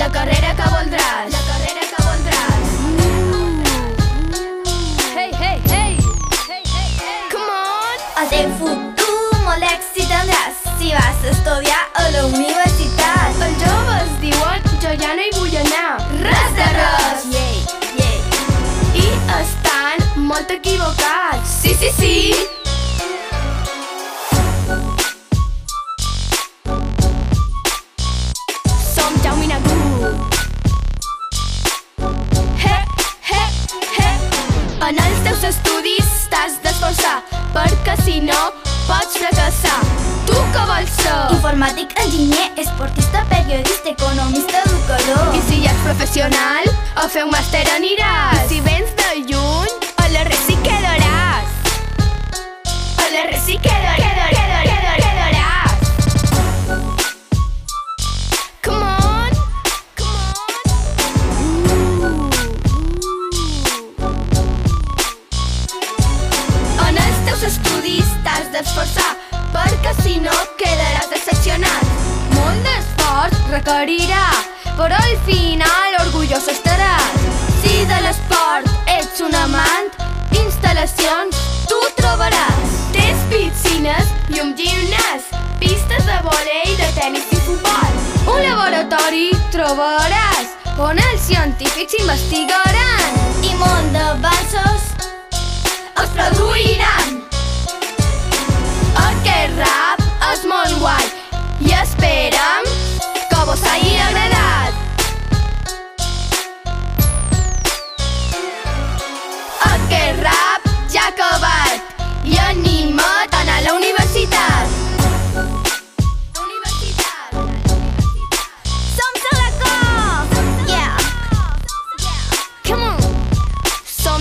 La carrera que voldràs. La carrera que voldràs. Hey, hey, hey! Hey, hey, hey! Come on! El teu futur molt èxit tindràs si vas estudiar a la universitat. Els joves diuen jo ja no hi vull anar. Res de res! Yay, yay. I estan molt equivocats. Sí, sí, sí! En els teus estudis t'has d'esforçar, perquè si no pots fracassar. Tu què vols ser? Informàtic, enginyer, esportista, periodista, economista, educador. I si ja ets professional, a fer un màster aniràs. I si d'esforçar, perquè si no quedaràs decepcionat. Molt d'esforç requerirà, però al final orgullós estaràs. Si de l'esport ets un amant, instal·lacions tu trobaràs. Tens piscines i un gimnàs, pistes de volei, de tennis i futbol. Un laboratori trobaràs, on els científics investigaran. I molt d'avanços. Els